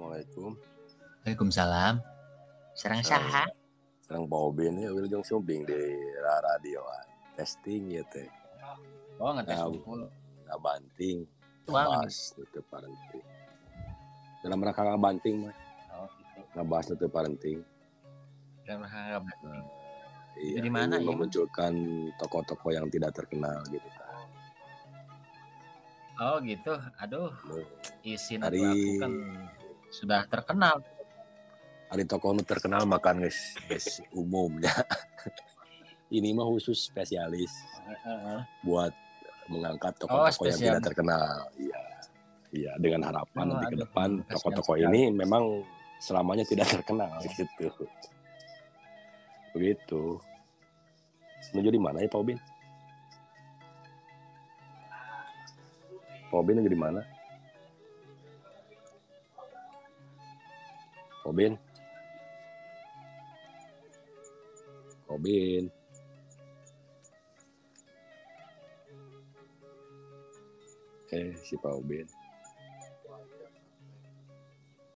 Assalamualaikum. Waalaikumsalam. Serang saha? Serang Pak Obin ya Wilujeng Sumbing di radio testing ya teh. Oh, ngetes Nah. Nggak banting. Tuang. Ngebahas itu parenting. Dalam rangka nggak banting mah. Oh, gitu. Ngebahas itu parenting. Dan harap Iya, Di mana, ya? memunculkan tokoh-tokoh yang tidak terkenal gitu. Oh, gitu. Aduh, isin Hari- aku kan sudah terkenal. Hari tokoh nu terkenal makan guys, guys umumnya. Ini mah khusus spesialis buat mengangkat Oh, tokoh-tokoh yang spesial. tidak terkenal. Iya. Iya, dengan harapan Oh, nanti ke depan tokoh-tokoh ini memang selamanya tidak terkenal gitu. Begitu. Menuju di mana ya Pak Obin? Pak Obin menuju di mana? Pak Obin? Pak Obin? Eh, si Pak Obin.